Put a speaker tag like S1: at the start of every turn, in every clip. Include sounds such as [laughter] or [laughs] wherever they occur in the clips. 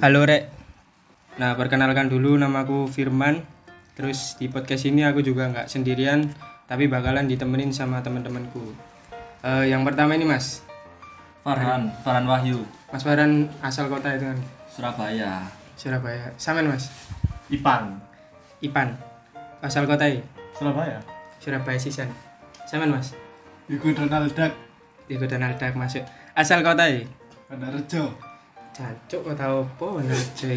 S1: Halo Rek. Nah, perkenalkan dulu namaku Firman. Terus di podcast ini aku juga nggak sendirian, tapi bakalan ditemenin sama teman-temanku. Eh, yang pertama ini Mas.
S2: Farhan, Farhan Wahyu,
S1: Mas Farhan asal kota itu kan
S2: Surabaya.
S1: Surabaya. Samen Mas.
S3: Ipan
S1: Ipan. Asal kota ya?
S3: Surabaya
S1: Surabaya Sisan. Samen Mas.
S3: Iku Donald Duck
S1: Ikut Donald Duck masuk. Asal kota ya?
S3: Rejo
S1: Cancuk kok tahu apa aja.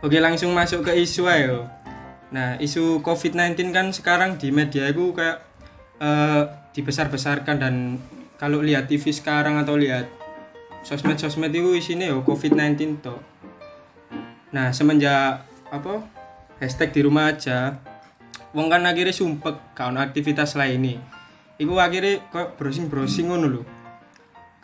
S1: Oke langsung masuk ke isu ayo. Nah isu COVID-19 kan sekarang di media itu kayak eh, dibesar-besarkan dan kalau lihat TV sekarang atau lihat sosmed-sosmed itu isinya yo COVID-19 toh. Nah semenjak apa hashtag di rumah aja, wong kan akhirnya sumpek kawan aktivitas lain nih. Iku akhirnya kok browsing-browsing ngono lho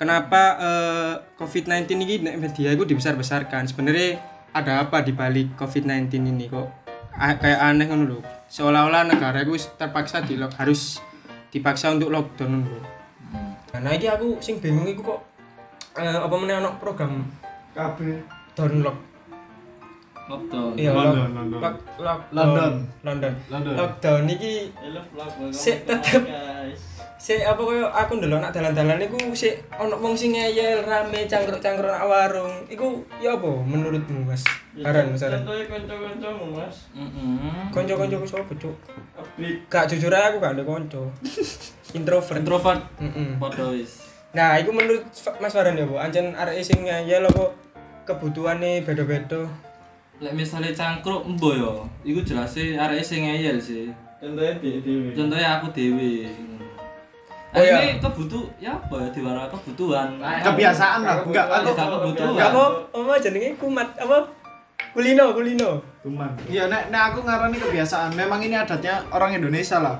S1: kenapa eh, COVID-19 ini media itu dibesar-besarkan? Sebenarnya ada apa di balik COVID-19 ini kok? A- kayak aneh ngono lho. Seolah-olah negara itu terpaksa di harus dipaksa untuk lockdown ngono lho. Nah ini aku sing bingung iku kok eh, apa meneh ono program
S3: KB
S1: download
S2: Lockdown.
S1: iya
S3: London,
S1: lock-
S3: London.
S1: lock- lockdown.
S3: London.
S1: London
S3: London.
S1: lockdown iki Sik, tetep. si apa koyo aku ndelok nak dalan-dalan iku sik ono wong sing ngeyel rame cangkruk-cangkruk nak warung iku ya apa menurutmu Mas Haran Mas Haran
S4: Contohnya kanca-kancamu mas
S2: Mm-mm.
S1: kanca-kancaku sapa cuk gak jujur aja aku gak ada kanca [laughs] introvert
S2: Introvert.
S1: Mm-mm.
S2: Podo wis.
S1: nah iku menurut Mas Farhan ya Bu ancen arek sing ngeyel apa kebutuhane beda-beda
S2: Lek misalnya cangkruk embo yo, iku jelas sih arek sing ngeyel sih.
S4: Contohnya di dewi.
S2: Contohnya aku dewe.
S1: Oh,
S2: Oh,
S1: iya.
S2: ini kebutuh ya apa ya diwara kebutuhan.
S3: Kebiasaan lah, enggak, aku-
S2: kebutuhan.
S1: Gak apa apa jenenge? Kumat apa? Kulino kulino.
S3: Cuman Iya nek, nek aku ngarani kebiasaan Memang ini adatnya orang Indonesia lah.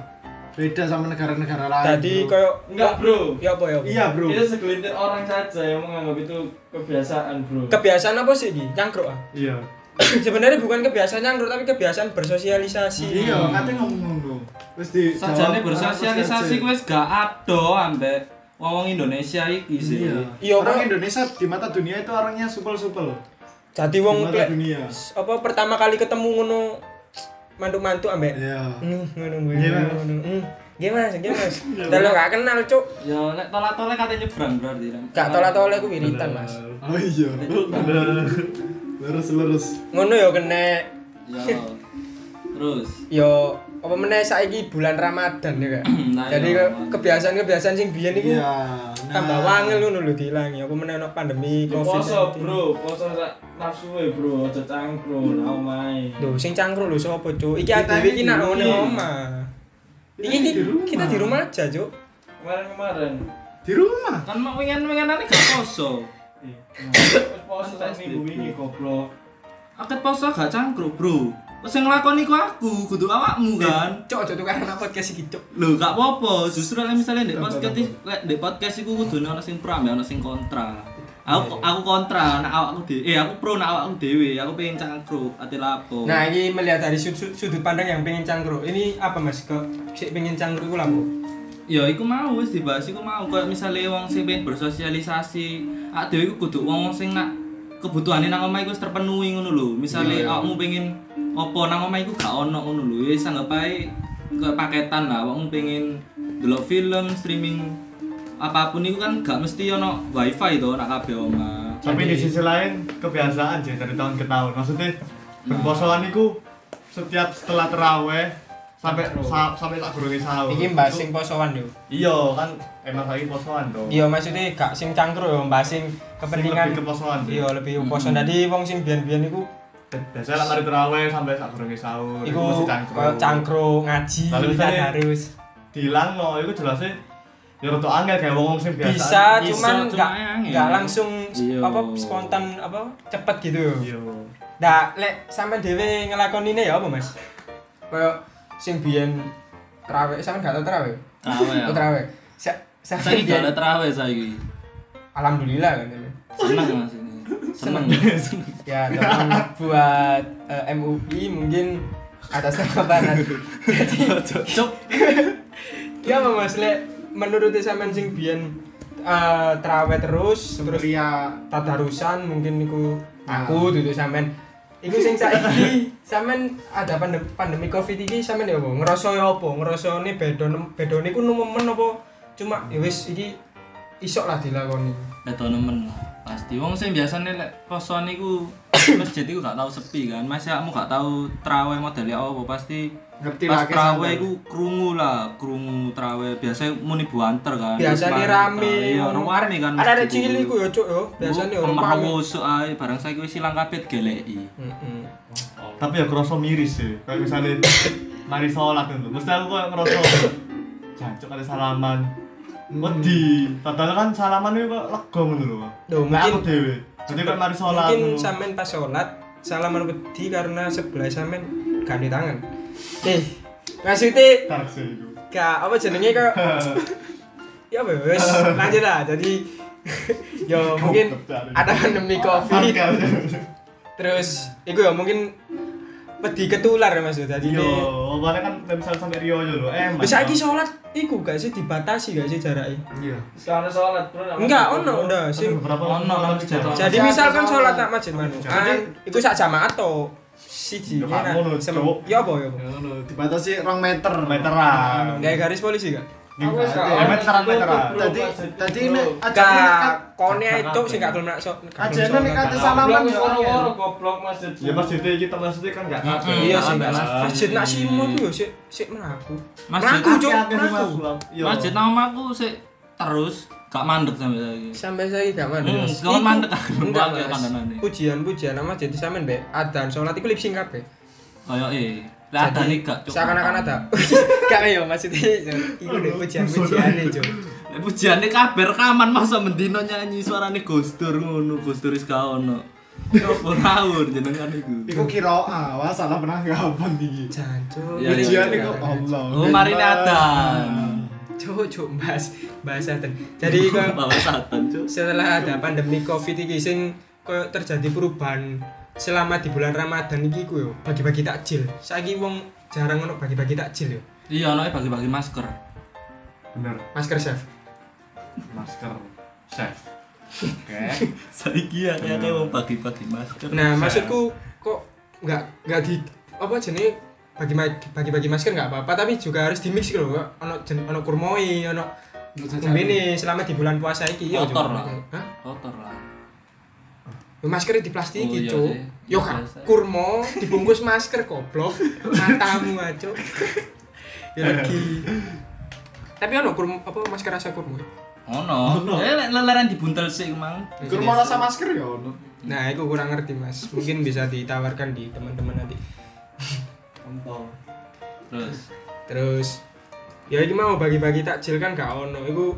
S3: Beda sama negara-negara lain
S1: tadi koyo
S4: Enggak bro.
S1: Ya apa ya apa?
S3: Iya bro.
S4: Itu segelintir orang saja yang menganggap itu kebiasaan bro.
S1: Kebiasaan apa sih iki cangkruk ah?
S3: Iya [coughs]
S1: sebenarnya bukan kebiasaan nyangkruk tapi kebiasaan bersosialisasi
S3: Iya katanya ngomong-ngomong Terus di
S2: Sajane
S3: jawab,
S2: bersosialisasi
S3: apa
S2: wis gak ado ambek wong Indonesia iki sih.
S3: Iya.
S1: Iya,
S3: Orang. Indonesia di mata dunia itu orangnya supel-supel.
S1: jadi
S3: Di
S1: wong
S3: dunia.
S1: apa pertama kali ketemu ngono mantu-mantu ambek
S3: Iya.
S1: Hmm, ngono
S3: Iya, Mas.
S1: ngono gimana mas gimana dan lo gak kenal cuk
S2: Ya nek tolak-tolak katanya nyebrang berarti.
S1: Gak tolak-tolak aku wiritan mas
S3: Oh iya. Lurus lurus.
S1: ngono ya kena
S2: Ya. Terus
S1: yo apa meneh saiki bulan Ramadan ya kak [clears throat]
S2: Nah,
S1: jadi kebiasaan-kebiasaan sing biyen iku
S3: Iya.
S1: tambah wangel ngono lho diilangi apa meneh ono pandemi covid
S4: poso bro poso sak nafsu e bro aja cangkruk nak omae
S1: Lho, sing cangkruk lho sapa, Cuk? Iki adewe iki nak ngene omah. Iki
S3: ini di rumah.
S1: kita di rumah aja, Cuk.
S4: kemarin-kemarin
S3: Di rumah.
S2: kan mau wingan-winganane gak poso.
S4: Eh, nah, poso sak minggu ini goblok
S2: Akeh poso gak cangkruk, Bro. Wes sing nglakoni ku aku, kudu awakmu kan.
S1: Cuk, aja tukaran apa podcast iki, Cuk.
S2: Lho, gak apa-apa. Justru lek misalnya ndek podcast iki, lek ndek podcast iku kudu ono sing pro ambek ono sing kontra. Aku aku kontra, nek awakku dhewe. Eh, aku pro nek awakku dhewe. Aku pengen cangkruk, ati lapo.
S1: Nah, ini melihat dari sudut, sudut pandang yang pengen cangkruk. Ini apa, Mas? Kok sik pengen cangkruk iku lha apa?
S2: Ya iku mau wis dibahas iku mau. Kayak misalnya wong sing pengen bersosialisasi awak dhewe iku kudu wong sing nak kebutuhane nang omah iku wis terpenuhi ngono lho. Misale awakmu pengen apa nang omah iku gak ono ngono lho. Wis anggap ae kayak paketan lah. Awakmu pengen delok film streaming apa pun itu kan gak mesti ono wifi to nak kabeh omah.
S3: Tapi di sisi lain kebiasaan sih dari tahun ke tahun. Maksudnya berposoan itu setiap setelah teraweh sampai sa- sampai tak gurungi sahur.
S1: Iki mbahas
S3: Itu-
S1: sing posoan yo.
S3: Iya kan emang lagi posoan tuh.
S1: Iya, maksudnya gak sing cangkruk yo, mbahas sing kepentingan
S3: lebih ke posoan.
S1: Iya, lebih poso. Dadi wong sing biyen-biyen iku
S3: Biasanya lah mari teraweh sampai tak gurungi sahur.
S1: iku
S3: masih
S1: koyo cangkruk, ngaji,
S3: Lalu
S1: kan harus
S3: Dilang no, itu jelasnya ya rada angel kayak wong sing biasa.
S1: bisa cuman
S2: angin.
S1: nggak langsung
S2: Iya.
S1: apa spontan apa cepet gitu
S3: Iya.
S1: nah lek sampe dhewe ngelakoni ini ya apa mas kayak sing biyen terawih sampe gak tau terawih
S2: Terawih ya.
S1: oh terawih Sa sampe
S2: saiki gak ada terawih saiki.
S1: Alhamdulillah kan
S2: seneng mas ini. Seneng. [laughs]
S1: Ya teman buat eh, MUI mungkin atas nama barat jadi [laughs]
S2: cuk [laughs]
S1: ya mas? Lek menurut sampean sing biyen eh terawih terus terus
S5: Ria
S1: tadarusan mungkin niku aku duduk sampean iku sing saiki sampean ada pandemi, pandemi covid iki sampean ya apa ngerasa ya apa ngerasane beda beda niku nemen apa cuma ya wis iki isok lah dilakoni
S2: Beto nemen lah. Pasti wong sing biasane lek posoan iku [coughs] masjid iku gak tau sepi kan. Masa kamu gak tau traweh modele apa pasti
S5: ngerti
S2: pas
S5: lah
S2: traweh iku krungu lah, krungu traweh biasa muni buanter kan.
S1: biasane
S2: Terus
S1: rame
S2: Iya, orang rame kan.
S1: ada ada cilik
S2: iku.
S1: ku ya cuk yo biasane orang
S2: Omah
S1: rame
S2: wusuk ae barang saiki wis ilang kabeh geleki.
S1: Heeh.
S3: Tapi ya kerasa miris sih. Kayak misalnya mari sholat itu. Mesti aku kok ngerasa jancuk kali salaman. Wedi. Padahal kan salaman itu kok lega ngono lho.
S1: Loh,
S3: Nek aku
S1: mungkin-
S3: dhewe. Jadi kan mari sholat.
S1: mungkin
S3: ngono.
S1: sampean pas sholat salaman wedi karena sebelah sampean gak di tangan eh maksudnya
S3: itu.
S1: gak apa jenenge kok [laughs] ya apa ya, wes. Lanjut lah. Jadi [laughs] yo mungkin ada pandemi covid terus iku ya mungkin wedi ketular ya mas jadi
S3: Yo,
S1: ini
S3: makanya kan misal sampai Rio aja lho. Eh,
S1: bisa lagi sholat iku gak sih dibatasi gak sih jaraknya?
S5: Iya.
S4: Sekarang sholat bro.
S1: enggak ono udah sih.
S3: Beberapa
S2: Ono
S1: jadi misalkan sholat nak masjid mana
S3: Jadi-
S1: kan iku sak jamaah atau siji
S3: Ya, gak ngono, Cuk.
S1: ya apa ya
S5: ngono dibatasi rong meter
S3: meteran.
S1: Kayak garis polisi gak?
S4: Gak
S5: Ya,
S4: ono
S3: meteran, meteran.
S5: tadi
S4: masjid,
S5: tadi nek
S1: Gak
S5: ajane
S1: kone itu sih gak gelem nak sok. gak
S5: Ajane nek kate salaman yo
S4: goblok masjid.
S3: Ya masjid kita maksudnya kan enggak kabeh.
S1: Iya sih,
S2: masjid.
S1: Masjid nak simo ku yo sik sik Cuk,
S3: sing mlaku. Yo.
S2: Masjid nama aku sik terus gak mandek sampai saiki.
S1: Sampai saya gak mandek.
S2: Hmm,
S1: Iku-
S2: mandek aku.
S1: Enggak,
S2: kandhanane.
S1: Pujian-pujian nama jadi sampean mbek adzan salat iku lip sync kabeh.
S2: Kaya eh, lah ada nih gak Cuk.
S1: Seakan-akan ada. [laughs] Gak yo maksudnya iku deh pujian-pujiane, Cuk.
S2: Lek pujiane kabeh rekaman masa mendino nyanyi suarane Gus Dur ngono, Gus Dur wis gak ono. Ngawur jenengan iku.
S5: iku kira awas salah penanggapan iki
S1: Jancuk.
S2: Ya,
S5: ujian
S2: iya.
S5: iku Allah
S2: Oh, mari adan.
S1: Cuk, cuk, Mas. Bahasa ten. Jadi kok setelah ada pandemi covid iki sing koyo terjadi perubahan selama di bulan Ramadan iki ku yo bagi-bagi takjil. Saiki wong jarang ono bagi-bagi takjil yo.
S2: Iya, ono bagi-bagi masker.
S3: Bener.
S1: Masker chef.
S3: Masker chef. Oke. [laughs]
S2: Saiki ya kayak wong bagi-bagi masker.
S1: Nah, maksudku kok nggak nggak di apa jenenge bagi bagi-bagi masker nggak apa-apa tapi juga harus di mix gitu loh. Ono jen, ono kurmoi, ono ini selama di bulan puasa iki yo.
S2: Kotor
S1: Cuk.
S2: lah.
S1: Hah?
S2: Kotor lah.
S1: Masker di plastik
S2: Oh, iya
S1: gitu.
S2: sih.
S1: Yo kan kurma dibungkus masker goblok. Matamu aja. [laughs] Ya lagi. Tapi ono kurma apa masker rasa kurma.
S2: Ono. Eh lek leleren dibuntel sik mang.
S5: kurma rasa masker ya ono
S1: Nah, itu kurang ngerti, Mas. Mungkin bisa ditawarkan di teman-teman nanti.
S5: Kontol
S2: Terus
S1: Terus ya iki mau bagi-bagi takjil kan gak ono. Iku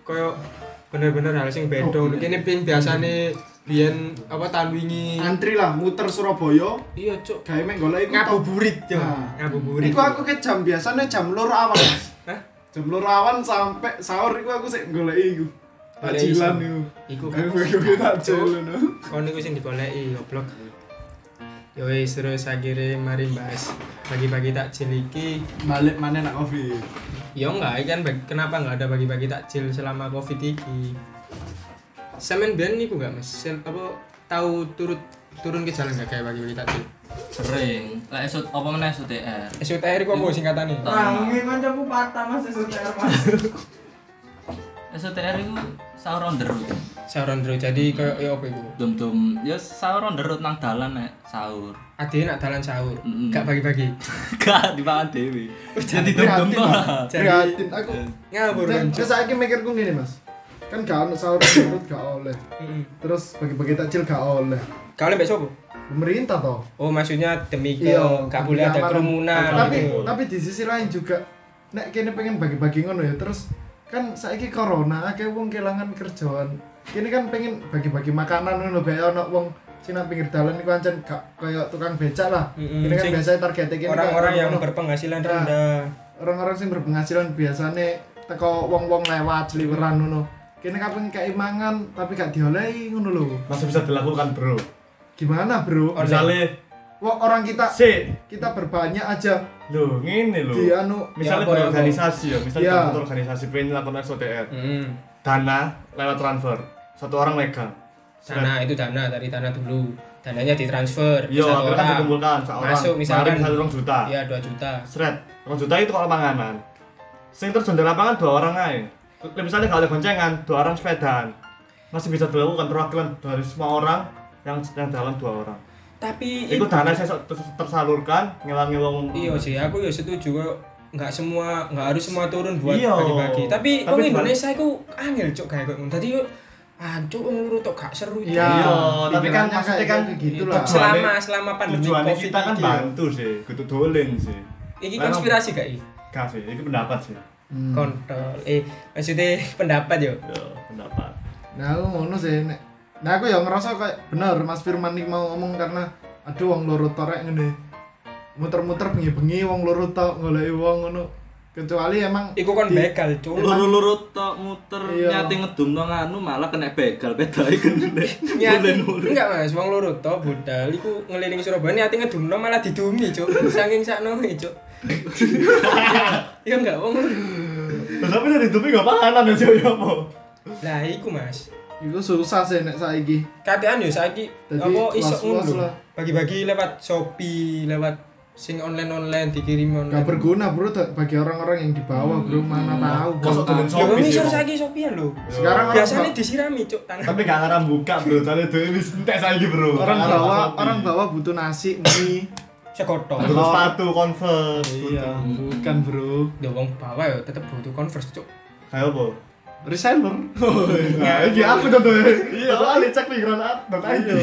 S1: koyo bener-bener hal sing beda.
S5: Oh,
S1: Kene ping biasane biyen apa tahun wingi.
S5: antri lah muter Surabaya
S1: Iya, Cuk.
S5: gawe mek golek iku
S1: Ngabuburit, yo.
S5: Nah.
S1: Ngabuburit.
S5: Iku aku ke jam biasanya jam loro awan
S1: Hah?
S5: Jam loro awan sampai sahur iku aku sik golek iku Tajilan
S1: iso.
S5: iku
S1: Iku
S5: Aku bagi takjil no
S1: kon niku sing digoleki goblok. Ya wis terus akhirnya mari bahas bagi-bagi takjil iki.
S5: Balik mana nak covid
S1: Ya enggak, iki kan kenapa enggak ada bagi-bagi takjil selama Covid iki? Semen ben niku enggak Mas? Sem, apa tahu turut turun ke jalan enggak kayak bagi-bagi takjil?
S2: sering. Lek esut apa meneh SUTR.
S1: SUTR iku apa singkatane?
S2: Nah,
S4: Rangi kancaku patah Mas SUTR Mas. [laughs]
S2: SUTR itu sahur on the road.
S1: Sauron. Jadi koyo ya apa iku?
S2: Dum-dum ya sahur on the road nang dalan nek sahur.
S1: Ade nak dalan sahur,
S2: Mm-mm.
S1: gak bagi-bagi. [laughs]
S2: Gak dipangan dewe. Jadi dum-dum
S5: Mas.
S2: lah.
S1: Jadi-
S5: Prihatin aku
S1: Ngabur kan.
S5: Terus saya mikirku gini mas Kan gak ono sahur menurut gak oleh
S1: Heeh.
S5: Terus bagi-bagi takjil gak oleh
S1: Kalian mbek sapa?
S5: Pemerintah toh
S1: Oh, maksudnya demi ke
S5: Iya,
S1: gak boleh ada kerumunan
S5: tapi
S1: gitu.
S5: tapi di sisi lain juga nek kene pengen bagi-bagi ngono ya terus kan saiki corona akeh wong kelangan kerjaan. Kene kan pengen bagi-bagi makanan ngono bae ono wong sing nang pinggir dalan iku ancen gak kaya tukang becak lah.
S1: Mm-mm,
S5: ini kan
S1: sing
S5: biasanya targetnya
S1: Orang-orang
S5: kayak
S1: yang berpenghasilan
S5: Nah,
S1: rendah.
S5: orang-orang sing berpenghasilan biasanya teko wong-wong lewat seliweran ngono. Kene kapan kayak mangan tapi gak diolehi ngono lho.
S3: Masih bisa dilakukan, Bro.
S5: gimana bro?
S3: Misalnya
S5: Wah, orang kita
S3: si
S5: kita berbanyak aja
S3: Loh, ngene lho.
S5: di anu
S3: Misalnya
S1: Ya, ya,
S3: berorganisasi ya, misalnya
S5: Ya.
S3: yeah. organisasi pengen melakukan SOTR.
S1: Heeh.
S3: dana lewat transfer. Satu orang megang.
S1: dana itu dana dari dana dulu dananya ditransfer ke
S3: Iya,
S1: satu
S3: kan
S1: orang
S3: dikumpulkan seorang.
S1: Masuk, misalkan-
S3: misalnya 2 juta.
S1: ya 2 juta
S3: Seret, 2 juta itu kalau panganan. Sing terjun di lapangan dua orang aja. Misalnya kalau ada goncengan, dua orang sepedaan. Masih bisa dilakukan perwakilan dari semua orang yang yang dalam dua orang.
S1: Tapi
S3: Itu dana saya ter- tersalurkan ngilangi wong.
S1: iya sih aku ya setuju kok nggak semua nggak harus semua turun buat
S3: Iya.
S1: bagi-bagi tapi
S3: Tapi
S1: wong
S3: di-
S1: Indonesia itu angel cok kayak kok tadi yo ancuk ngurut tok gak seru.
S5: Iya,
S3: Iya, tapi kan maksudnya
S5: kayak
S3: kan
S5: gitu
S1: Itu
S5: lah.
S1: selama selama pandemi
S3: Tujuannya
S1: covid
S3: kita kan bantu sih, kudu dolen sih.
S1: iki
S3: Memang-
S1: konspirasi gak iki
S3: Gak sih, itu pendapat sih.
S5: Hmm.
S1: kontrol eh maksudnya [laughs] pendapat yo
S3: Ya, pendapat.
S5: Nah, aku ngono sih nek. Nah, aku ya ngerasa kayak bener Mas Firman iki mau ngomong karena aduh wong loro torek ngene. Muter-muter bengi-bengi wong loro tok goleki wong ngono. Kecuali emang
S1: iku kon
S5: di-
S1: begal cuk
S2: luru-luru tok muter
S5: Iya.
S2: nyati ngedum nang anu malah kena begal bedai gede
S1: Niati, enggak mas, wong loro to budal iku ngelilingi Surabaya niati ngedumno malah didumi cuk saking sakno [laughs] cuk ya enggak wong
S3: tapi dari tupi gak panganan ya cewek apa?
S1: lah iku mas
S5: iku susah sih nek saiki.
S1: katean yo saiki apa iso ngono
S5: lah.
S1: bagi-bagi lewat Shopee lewat sing online-online dikirim
S5: Gak
S1: online
S5: berguna, Bro, bagi orang-orang yang di bawah, Bro. Mana tahu.
S3: Dolen
S1: Lho
S3: Shopee
S1: isor
S3: Bang.
S1: saiki Shopee lho
S5: Sekarang
S1: biasanya disirami cuk tangan
S3: Tapi gak ngarang buka bro, soalnya itu ini entek saiki bro.
S5: orang
S3: Gak
S5: bawa orang bawa butuh nasi, mie.
S1: sekotok
S3: Butuh sepatu, converse.
S5: Iya, bukan, Bro.
S1: ya wong bawa ya tetep butuh converse cuk
S3: Kayak apa?
S5: Reseller.
S3: Nah, ini aku contohnya. Iya, soalnya cek
S5: Ayo.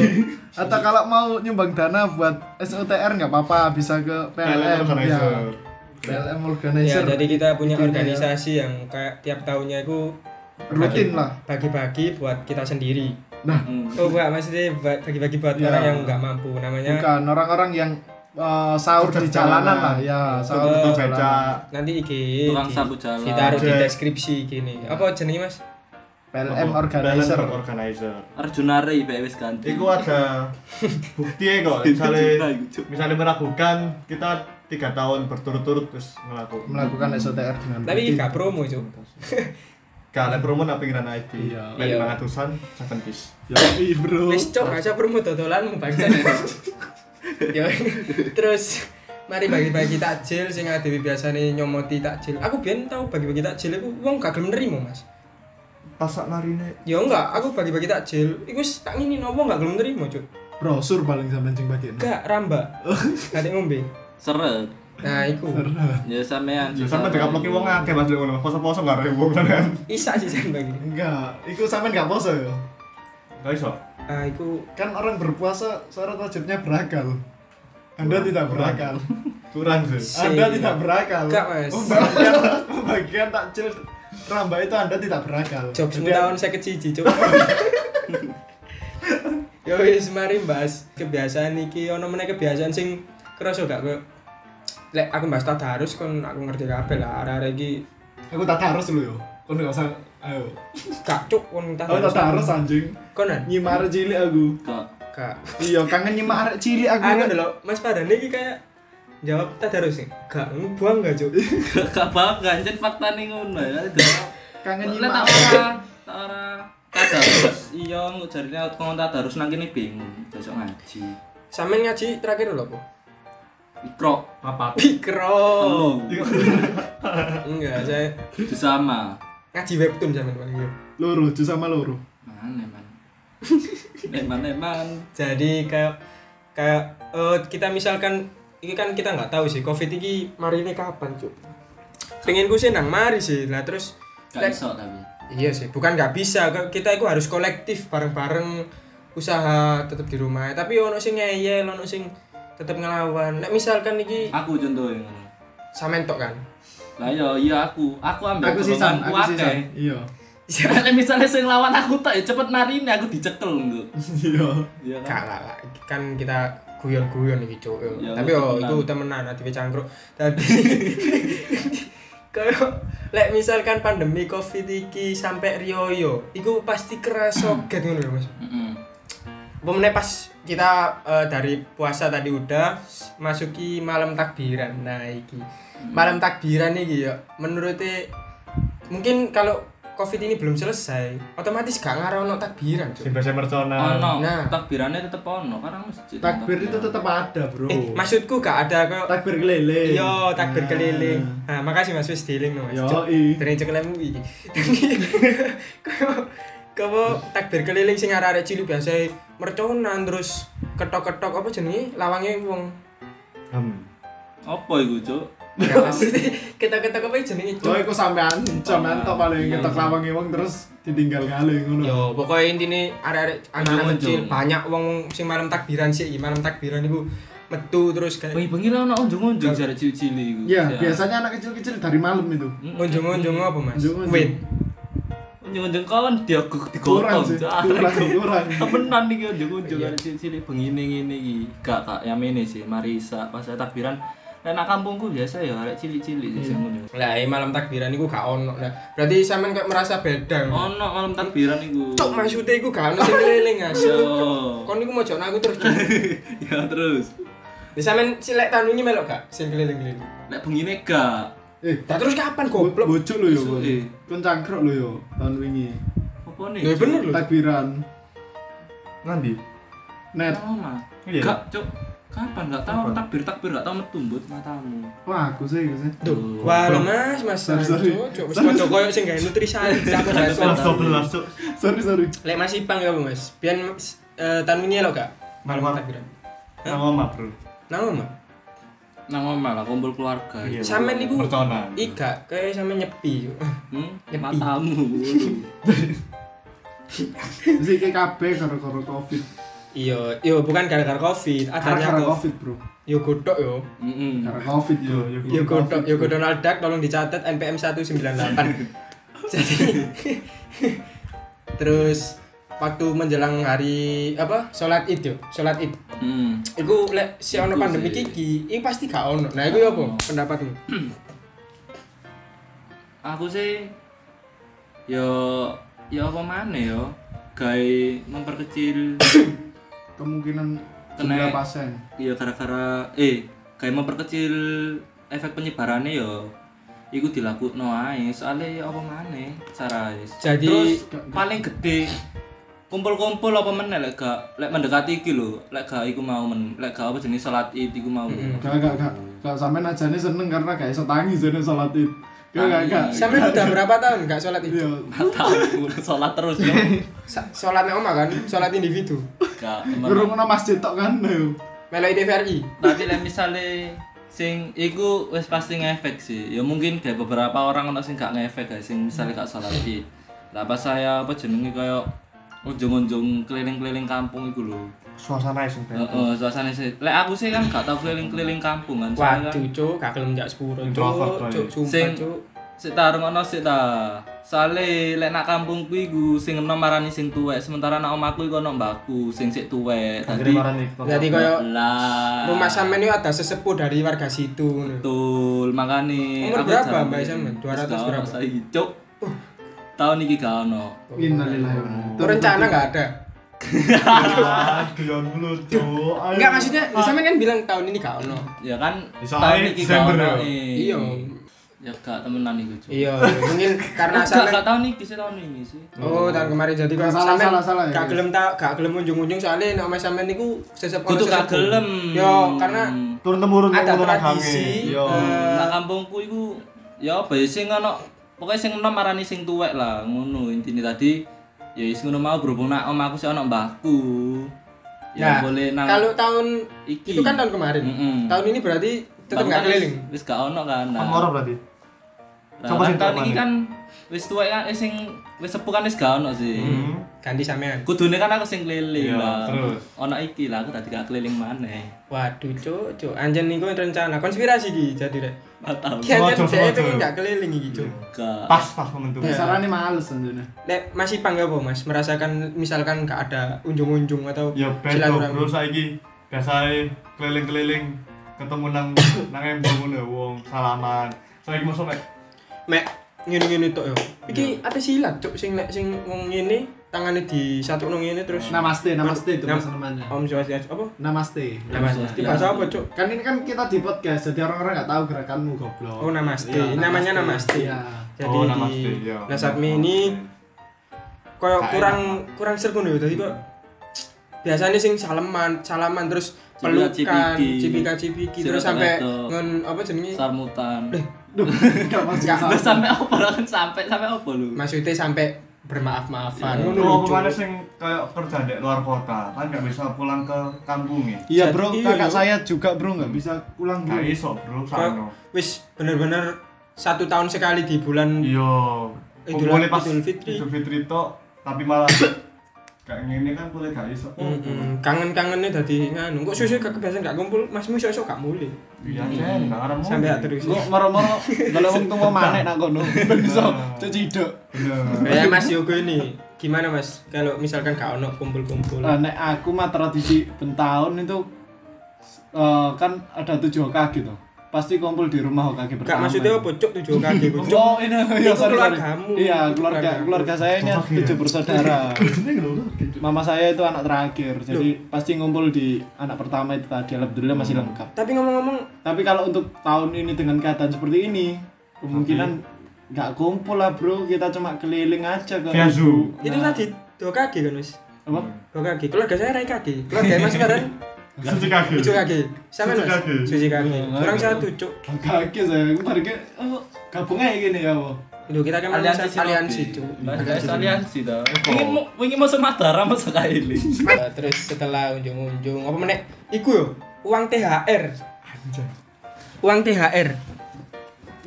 S5: Atau kalau mau nyumbang dana buat SOTR nggak apa-apa, bisa ke PLM.
S3: organizer.
S5: Ya. PLM
S1: ya
S5: organizer.
S1: jadi kita punya
S5: Intinya ya.
S1: organisasi yang kayak tiap tahunnya itu
S5: rutin lah.
S1: bagi-bagi buat kita sendiri
S5: Nah,
S1: oh enggak maksudnya ba- bagi-bagi buat
S5: Ya.
S1: orang yang nggak mampu namanya
S5: bukan orang-orang yang uh, sahur di jalanan lah, ya, sahur di jalanan.
S1: nanti iki
S2: Tukang
S1: di-
S2: sapu jalan.
S1: ditaruh di deskripsi gini apa jenenge mas
S5: PLM organizer.
S3: PLM organizer.
S2: Arjuna Ray bae wis ganti
S3: Iku ada bukti kok, [laughs] misalnya misalnya meragukan kita tiga tahun berturut-turut terus ngelakukan.
S5: melakukan SOTR dengan
S1: tapi gak promo cuk [laughs]
S3: Kalian promo apa pikiran IT?
S5: Iya.
S3: Lagi
S1: Iya.
S3: ratusan, seven piece.
S5: Yoi, bro.
S1: wis cok aja promo dodolanmu bangsa [laughs] ya terus mari bagi-bagi takjil sing adewe biasane nyomoti takjil aku biyen tau bagi-bagi takjil iku wong gak gelem nerimo mas
S3: Pasak narine.
S1: ya enggak aku bagi-bagi takjil iku wis tak ngini nopo gak gelem nerimo cuk
S5: Brosur paling sampean sing bagian.
S1: gak rambak [laughs] gak ngombe
S2: seret
S1: nah iku
S2: ya sampean
S3: Ya sampe dikaploki wong akeh Mas Lek ngono. Poso-poso gak ada wong kan.
S1: isa sih sampe bagi
S5: Enggak, iku sampean gak poso ya.
S3: Gak iso.
S1: Ah iku
S5: Kan orang berpuasa syarat wajibnya berakal. Anda tidak berakal.
S3: Kurang sih.
S1: Si-
S5: Anda tidak berakal.
S1: Enggak, Mas.
S5: Pembagian, pembagian takjil rambak itu Anda tidak berakal.
S1: jokes
S5: Jadi,
S1: tahun saya kecil cuk [laughs] yo wis mari bahas kebiasaan iki ono meneh kebiasaan sing kerasa gak koyo lek aku bahas tadarus kon aku ngerti kabeh lah arek-arek iki
S5: Aku tak harus dulu yo. Kau nggak usah. Ayo.
S1: gak cuk kon
S5: Aku
S1: tadarus
S5: tak harus anjing.
S1: konan
S5: Nyimar cilik aku.
S2: kok
S1: gak.
S5: Iya, kangen nyimak arek cilik aku.
S1: aku lho Mas Padane iki kayak jawab tadarus sih. [laughs] Gak buang gak cuk?
S2: Gak bangga anjir fakta nih ngono ya
S5: Kangen
S2: Lek
S5: nyimak.
S2: tak ora tak ora. Tadarus iya jarine ngomong tadarus nang kene bingung besok ngaji.
S1: Sampean ngaji terakhir lho apa
S2: ikro.
S3: Apa?
S1: Pikro
S2: telu.
S1: Enggak saya
S2: itu sama
S1: ngaji webtoon sampean paling yo.
S5: Loro, jus sama loro.
S2: mana man? [laughs] Eman eman
S1: jadi kayak kayak eh, kita misalkan ini kan kita nggak tahu sih covid ini mari ini kapan cuk? Pengen gue sih nang mari sih lah terus
S2: gak iso tapi.
S1: Iya sih bukan nggak bisa kita itu harus kolektif bareng-bareng usaha tetap di rumah. Tapi ono sing ngeyel ono sing tetap ngelawan. Nah, misalkan iki
S2: aku contohnya ngono.
S1: Samen tok kan
S2: lah iya iya aku aku ambil
S5: Aku sisan, aku sisan. Iya.
S2: Misalnya misalnya sing lawan aku tak ya cepet narine aku dicekel engko.
S5: Iya.
S2: Iya
S1: Gak
S2: kan.
S1: lah, lah. kan kita guyon-guyon iki cuk yo.
S2: Ya,
S1: tapi oh
S2: temenan.
S1: itu temenan nanti cangkruk tadi kayak lek misalkan pandemi covid iki sampai rioyo iku pasti kerasa get ngono lho Mas
S2: Heeh.
S1: Pemenang pas kita eh, dari puasa tadi udah masuki malam takbiran nah iki malam takbiran iki ya menurut mungkin kalau covid ini belum selesai otomatis gak ngarah ono takbiran
S3: Sing
S1: Cuk.
S3: biasa mercona.
S2: ono
S1: Nah.
S2: takbirannya tetep ono karena masjid
S5: takbir itu tetap ada bro
S1: eh maksudku gak ada kok
S5: takbir keliling
S1: Iya, takbir
S5: Nah.
S1: keliling. Nah, makasih Mas wis dealing no Mas.
S5: Yo, i.
S1: Dari cekelemu iki. [laughs] Kau takbir keliling sing arek-arek cilik biasa merconan terus ketok-ketok apa jenenge lawange wong.
S3: Hmm.
S2: apa iku cuk
S1: Ya pasti ketok-ketok apa jenenge
S5: Cok,
S1: Cuk.
S5: iku sampean contoh to paling
S2: Iya,
S5: ketok
S2: iya.
S5: lawange wong terus ditinggal kali ngono.
S1: Yo, pokoknya intine arek-arek anak-anak
S2: Unjung-unjung.
S1: kecil banyak wong sing malam takbiran sih, iki malam takbiran iku metu terus kayak
S2: bengi-bengi lah ono unjung-unjung jare cilik-cilik iku
S5: Iya,
S2: Ya.
S5: biasanya anak kecil-kecil dari malam itu.
S2: Mm-mm.
S1: unjung-unjung apa Mas? Wait.
S2: unjung-unjung kawan dia
S5: Kurang
S2: digotong
S5: sih,
S2: Cuk.
S5: kurang, kurang. [laughs]
S2: temenan nih unjung-unjung
S1: Iya.
S2: ada cilik-cilik bengi ngene iki gak kak yang ini sih Marisa pas saya takbiran Nek nak kampungku biasa ya arek cilik-cilik sih sing ngono.
S1: Lah, eh, malam takbiran iku gak ono. Nah, berarti sampean kayak merasa beda.
S2: Ono malam takbiran iku.
S1: Cok maksudnya iku gak ono sing keliling.
S2: Yo.
S1: Kon iku mojokno aku terus. [laughs]
S2: Ya terus.
S1: Di sampean silek tahun ini melok gak sing keliling-keliling.
S2: Nek bengine gak.
S5: Eh,
S1: Lah terus kapan goblok?
S5: bocok lo yo.
S2: Eh.
S5: Kon cangkruk lo yo tahun wingi.
S2: Apa nih?
S1: Ya bener lho.
S5: Takbiran
S3: Nanti.
S5: net.
S3: Iya.
S2: Gak, Cok. Kapan gak tahu
S3: Kapan?
S2: takbir takbir gak tahu metu mbut matamu.
S5: Wah, aku sih, aku sih.
S1: Duh, wah lo Mas, Mas.
S5: Sorry, sorry.
S1: Cok, cok, wis padha koyo sing gawe soal.
S3: 12 cuk.
S5: Sorry, sorry.
S1: Lek Mas Ipang ya, Mas. Biyen eh, tahun ini lo gak? Malam takbiran.
S3: Nang omah, Bro.
S1: Nang omah.
S2: Nang omah lah kumpul keluarga.
S3: Iya.
S1: Sampean niku
S3: Mercona.
S1: Ika, kayak sampe nyepi.
S2: Hmm? [laughs]
S1: Nyepi.
S2: Matamu.
S5: Jadi [laughs] kayak kabeh karo-karo Covid.
S1: Iya, iya bukan gara-gara Covid, adanya
S5: Gara-gara
S1: Covid.
S5: Covid, Bro.
S1: Yo godok yo.
S2: Heeh.
S5: Gara Covid yo.
S3: Yo,
S1: Yo godok, yo Donald Duck tolong dicatat NPM 198. [laughs] Jadi terus waktu menjelang hari apa? Salat Id yo, salat Id.
S2: Hmm.
S1: Iku lek si ono pandemi
S2: sih.
S1: iki, iki pasti gak ono. Nah, iku yo apa
S2: Ono.
S1: pendapatmu? [clears throat]
S2: Aku sih yo yo apa mana yo gawe memperkecil [coughs]
S5: Kemungkinan
S2: Kena-
S5: pasien.
S2: ya gara-gara eh gawe memperkecil efek penyebarannya yo iku dilakukno ae soalnya ya apa maneh carae
S1: Jadi-
S2: terus paling gede kumpul-kumpul apa meneh lek gak lek mendekati iki lho lek gak iku mau men lek gak apa jenis salat id iku mau
S1: Mm-mm.
S5: Gak, gak, gak. Gak sampean ajane seneng karena gak iso tangi jane salat Id. Gak, gak, gak.
S1: Sampai udah berapa tahun gak salat Id?
S5: Iya.
S2: tahu salat terus yo
S1: Sa- Salatnya oma kan, salat individu.
S2: gak temen
S5: Ngerungokno masjid tok kan yo.
S1: Meloi TVRI.
S2: tapi lek misale sing iku wis pasti ngefek sih ya mungkin kayak beberapa orang ono sing gak ngefek guys sing misale gak salat id lah pas saya apa jenenge kaya ujung-ujung keliling-keliling kampung iku lho
S3: Suasana sing
S2: heeh suasana sih lek aku sih kan gak tau keliling-keliling kampung kan
S1: Waduh,
S2: kan
S1: cuk, gak gelem jak sepuro,
S3: Introvert,
S1: cuk, cuk, sumpah,
S2: Sing-
S1: cuk.
S2: sik tarung ono sik ta soale lek nak kampungku iku sing enom marani sing tuwek sementara nak omahku iku ono mbakku sing sik tuwek
S3: Tadi
S2: dadi
S1: Jadi koyo rumah sampean itu ada sesepuh dari warga situ. ngono.
S2: Betul, makane
S1: Umur
S2: aku
S1: berapa, Mbak. Sampean? 200
S2: Wis gak ono
S1: berapa?
S2: saiki, Cuk. Tahun iki gak ono.
S5: Innalillahi wa inna
S1: Itu rencana nggak ada?
S3: Aduh, lu cuk. Ayo.
S1: Enggak maksudnya, sampean kan bilang tahun ini gak ono.
S2: Ya kan tahun iki gak
S3: Desember
S2: ono.
S3: ya?
S2: eh.
S1: Iya.
S2: Ya gak temenan iku, Cuk.
S1: Iya, mungkin [laughs] karena
S2: Gak gak
S1: sampean
S2: tahun iki sih tahun ini sih.
S1: Oh, tahun kemarin jadi
S5: Salah,
S1: kok
S5: salah,
S1: sampean
S5: salah,
S1: gak gelem tak gak gelem unjung-unjung soalnya nek omah sampean niku sesep
S2: Kudu gak gelem.
S1: Yo, karena
S3: turun temurun
S1: ada
S3: nang
S1: tradisi.
S3: Yo.
S1: eh,
S2: Nak kampungku iku ya apa ya sing ono pokoknya sing enom marani sing tuwek lah ngono intine tadi ya wis ngono mau berhubung nak omahku sih ono mbahku. Ya
S1: Nah,
S2: boleh nang
S1: kalau tahun
S2: iki.
S1: itu kan tahun kemarin.
S2: Mm-mm.
S1: Tahun ini berarti tetap
S2: Bahkan
S1: gak keliling.
S2: Wis gak ono kan. nah.
S3: Kan orang berarti.
S2: Lah,
S3: Coba
S2: kan
S3: sing
S2: tahun ini kan wis tuwek kan eh, sing wis sepuh kan wis gak ono sih.
S3: Hmm.
S1: Ganti sampean.
S2: Kudune kan aku sing keliling
S3: Iya,
S2: lah.
S3: terus?
S2: Ono iki lah aku tadi gak keliling maneh.
S1: Waduh, cuk, cuk. Anjen niku rencana konspirasi iki jadi rek.
S2: Tau.
S1: Ki anjen saya pengen gak keliling iki, cuk.
S2: Gak.
S3: Pas pas momentum.
S5: Dasarane males anjene.
S1: Nek masih pang apa, Mas? Merasakan misalkan gak ada unjung-unjung atau
S3: Ya ben bro saiki biasae keliling-keliling ketemu nang nang embong ngono wong salaman. Saiki mosok mek
S1: Mek ngene-ngene tok yo. Iki ate silat, cuk, sing nek sing wong ngene tangannya di satu nong ini terus
S5: Namaste, namaste itu bahasa namanya.
S1: Om Swastiastu apa?
S5: Namaste.
S1: Namaste. Bahasa apa, Cuk?
S5: Kan ini kan kita di podcast, jadi orang-orang nggak tahu gerakanmu goblok.
S1: Oh, namaste.
S5: Iya,
S1: Namanya namaste.
S5: Iya.
S1: Jadi
S3: Oh,
S1: di
S3: namaste, iya.
S1: Nasabmi ini koyo
S5: Gak
S1: kurang kurang sergun ya tadi kok biasanya sing salaman salaman terus pelukan cipika cipiki terus sampai
S2: itu.
S1: ngon apa jenenge
S2: Sarmutan.
S5: Duh, [laughs] masuk
S1: Nggak,
S5: sama.
S2: Udah sampai apa lah kan sampai sampai apa lu?
S1: maksudnya sampai bermaaf maafan
S2: Iya.
S3: Lu apa mana sing kayak kerja di luar kota kan nggak bisa pulang ke kampungnya.
S5: Iya bro,
S1: Iya,
S5: kakak
S1: iya.
S5: saya juga bro nggak bisa pulang bro.
S3: Gak iso bro, sano.
S1: wis bener-bener satu tahun sekali di bulan
S3: Iya.
S1: Idul- Fitri.
S3: Idul Fitri tok, tapi malah kayak ngene kan boleh gak iso.
S1: Mm-mm. kangen-kangennya tadi nganu kok susu gak kebiasaan gak kumpul masmu iso gak mulai
S3: Iya, Jen, gak ngarep
S1: sampai terus
S5: Kok moro-moro kalau wong tua manek nak kono. [laughs] Ben iso cecidok.
S3: Bener.
S1: ya Mas Yogo ini gimana Mas kalau misalkan gak ono kumpul-kumpul
S5: nek aku mah tradisi bentahun itu eh, kan ada tujuh kaki tuh. Pasti kumpul di rumah Hokage
S1: gak
S5: pertama.
S1: maksudnya apa cuk tujuh kaki [laughs] cuk
S5: Oh, ini ya sorry, sorry.
S1: keluargamu.
S5: Iya, keluarga
S1: Keluarga.
S5: keluarga saya ini
S3: Hokage ya?
S5: tujuh bersaudara. [laughs] Mama saya itu anak terakhir, jadi pasti ngumpul di anak pertama itu tadi. Alhamdulillah masih lengkap.
S1: tapi ngomong-ngomong
S5: Tapi kalau untuk tahun ini dengan keadaan seperti ini, kemungkinan nggak kumpul lah bro. Kita cuma keliling aja ke
S3: Via Zoom.
S5: Nah,
S1: itu tadi dua kaki kan Mas
S5: apa?
S1: dua kaki keluarga saya rai kaki keluarga [laughs] Mas kan
S3: Suci kaki.
S1: tujuh kaki.
S3: Suci
S1: Mas?
S3: kaki.
S1: suci kaki. Kurang satu cuk.
S5: Kaki saya kemarin kayak oh, gabung aja gini ya, Bo.
S1: Loh, kita kan aliansi aliansi cuk.
S2: Aliansi aliansi dah. Ingin mau Mataram masa.
S1: Nah, terus setelah unjung-unjung apa meneh? Iku yo uang THR uang THR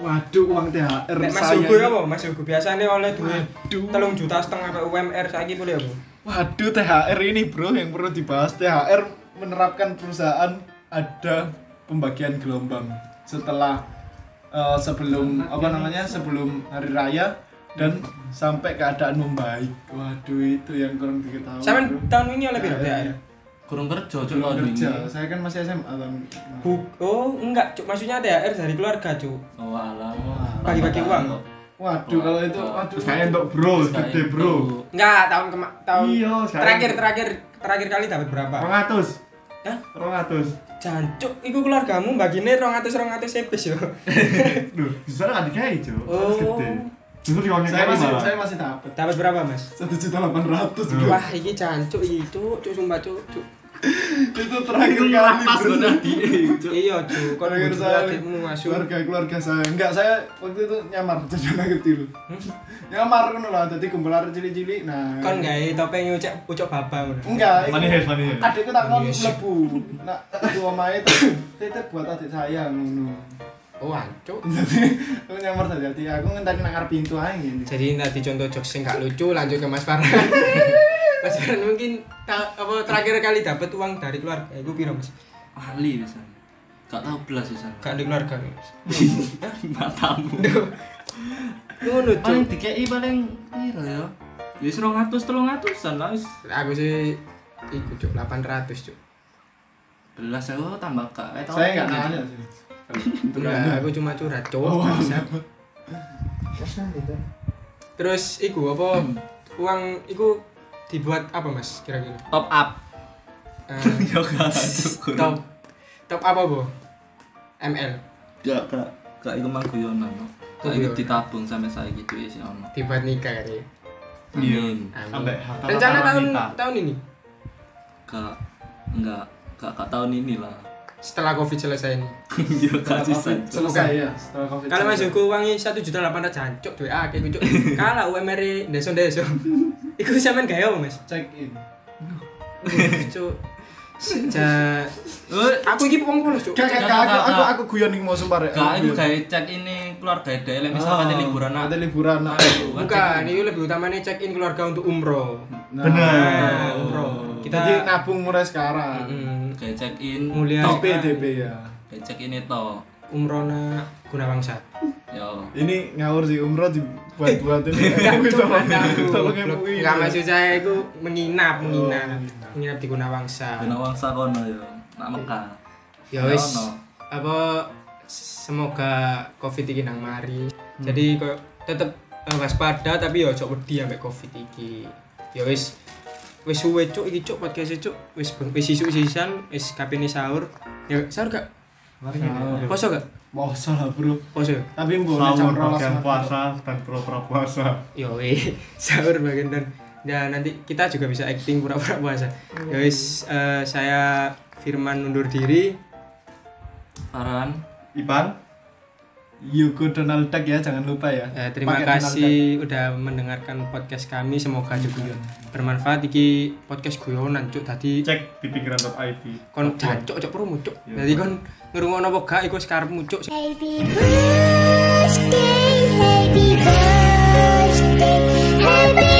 S5: Waduh, uang THR
S1: Nek Mas ya apa? Mas Yogo biasanya oleh duit telung juta setengah ke UMR saiki boleh apa
S5: Waduh, THR ini bro yang perlu dibahas. THR menerapkan perusahaan ada pembagian gelombang setelah eh, sebelum apa namanya sebelum hari raya dan sampai keadaan membaik. Waduh, itu yang kurang diketahui.
S1: Sampean
S5: bro.
S1: tahun ini oleh berapa THR
S2: Kurang kerja cuk
S5: Belum
S2: tahun ini.
S5: kerja. Saya kan masih SMA tahun.
S1: Bu- oh enggak cuk maksudnya THR dari keluarga cuk
S2: Oh alah.
S1: Bagi-bagi uang.
S5: Waduh, kalau itu waduh.
S3: Terus kayak untuk bro, gede bro.
S1: enggak tahun kema tahun
S3: Iya,
S1: terakhir terakhir terakhir kali dapat berapa
S3: 200.
S1: Hah?
S3: 200.
S1: jancuk iku keluargamu bagine 200 200 sepes yo [laughs]
S3: Duh, bisa kan dikai, Cuk.
S1: Oh.
S3: Gede. Justru diwangi
S5: Saya masih
S3: malah.
S5: saya masih dapat
S1: dapat berapa mas
S5: satu juta delapan ratus
S1: wah iki jancuk iki cuk cuk sumpah cuk cuk
S5: itu terakhir kali
S2: Pas
S5: bro.
S2: udah di.
S1: iya kon
S5: Terakhir saya
S1: adikmu
S5: keluarga keluarga saya. Enggak saya waktu itu nyamar [laughs] jadi anak kecil. Nyamar kan lah jadi kumpul arek cilik-cilik. Nah
S1: kon gawe topeng ucap ucap baba
S5: enggak. Itu
S3: head, money head.
S5: adikku tak
S1: Yes.
S5: lebu nak itu omae itu titip buat adik saya ngono
S1: oh ancuk. [laughs]
S5: Aku nyamar tadi hati aku ngenteni nang ngarep pintu aja gini
S1: jadi tadi contoh jokes yang gak lucu lanjut ke Mas Farhan. [laughs] Mas Farhan mungkin ta- apa terakhir kali dapat uang dari keluarga. Itu piro Mas?
S2: Ahli bisa gak tahu belas bisa
S1: gak di keluarga Mas. [laughs]
S2: Matamu
S1: ngono
S2: paling
S1: cuk
S2: dikei paling piro ya? Ya wis 200 300an lah wis.
S1: Aku sih ikut cuk 800 cuk.
S2: Belas aku tambah kak eh,
S5: saya enggak nanya sih
S1: enggak aku cuma curhat cuk.
S5: Oh,
S1: terus iku apa? Uang iku dibuat apa Mas kira-kira?
S2: Top up. [laughs] Ya cukup
S1: top. Top apa? Bu ML
S2: gak gak gak iku mang guyonan
S1: Guyonan.
S2: iku ditabung sampai saya gitu ya sih ono.
S1: Dibuat nikah katanya
S2: amin
S1: Amin.
S3: Sampai
S1: rencana tahun tahun ini?
S2: Gak enggak. Gak gak tahun ini lah
S1: setelah covid selesai ini.
S2: Ya gak sisa
S5: selesai ya setelah covid
S1: kalau masuk ke uangnya satu juta delapan ratus jancuk duit akeh [laughs] kucuk kalah UMR deso deso [laughs] Iku sampean gaya mas?
S5: check in.
S1: Cuk sejak aku iki wong polos cuk.
S5: Gak, aku, aku, aku guyon nih mau sumpah rek.
S2: gak
S5: Aku
S2: iku kayak cek ini keluarga dele misalkan ada liburan
S5: ada
S2: nak
S5: liburan.
S1: Bukan, ini lebih utamanya check in keluarga untuk umroh.
S5: Nah,
S3: Bener.
S1: Nah, umroh. Kita
S5: Jadi nabung mulai sekarang.
S1: Mm,
S2: kayak check in
S1: mulia
S5: DP ya.
S2: kayak check in itu
S1: umroh na Gunawangsa.
S2: Yo
S5: Ini ngawur sih umroh dibuat-buat ini. Tolong. MUI.
S1: Enggak maksud saya itu menginap,
S5: Oh,
S1: menginap.
S5: menginap.
S1: Di Gunawangsa.
S2: guna uang sakono yo nak Mekah
S1: Ya wis apa semoga Covid iki nang mari.
S5: Hmm.
S1: Jadi kok tetep eh, waspada tapi ya ojo wedi ambek Covid iki. ya wis wis suwe cuk iki cuk podcast cuk wis wis isuk sisan wis kapene sahur ya sahur gak. Poso gak
S5: Poso lah, Bro.
S1: poso
S5: Tapi mbok jam
S3: Sahur
S5: 12
S3: bagian
S5: malam.
S3: puasa dan pura-pura puasa.
S1: yo weh [laughs] sahur bagian dan ya nanti kita juga bisa acting pura-pura puasa. Ya wis eh, saya Firman undur diri.
S2: Farhan.
S3: Ipan,
S5: Yuko Donald Duck ya, jangan lupa ya.
S1: Eh, terima
S5: Pakai Donald
S1: kasih udah mendengarkan podcast kami. Semoga juga bermanfaat. Iki podcast guyonan cuk. Tadi
S3: cek di pinggiran.id.
S1: kon jancuk cuk. Promo cuk. Dadi kon ngrungokno apa gak iku sekarepmu
S6: Happy birthday, happy birthday, happy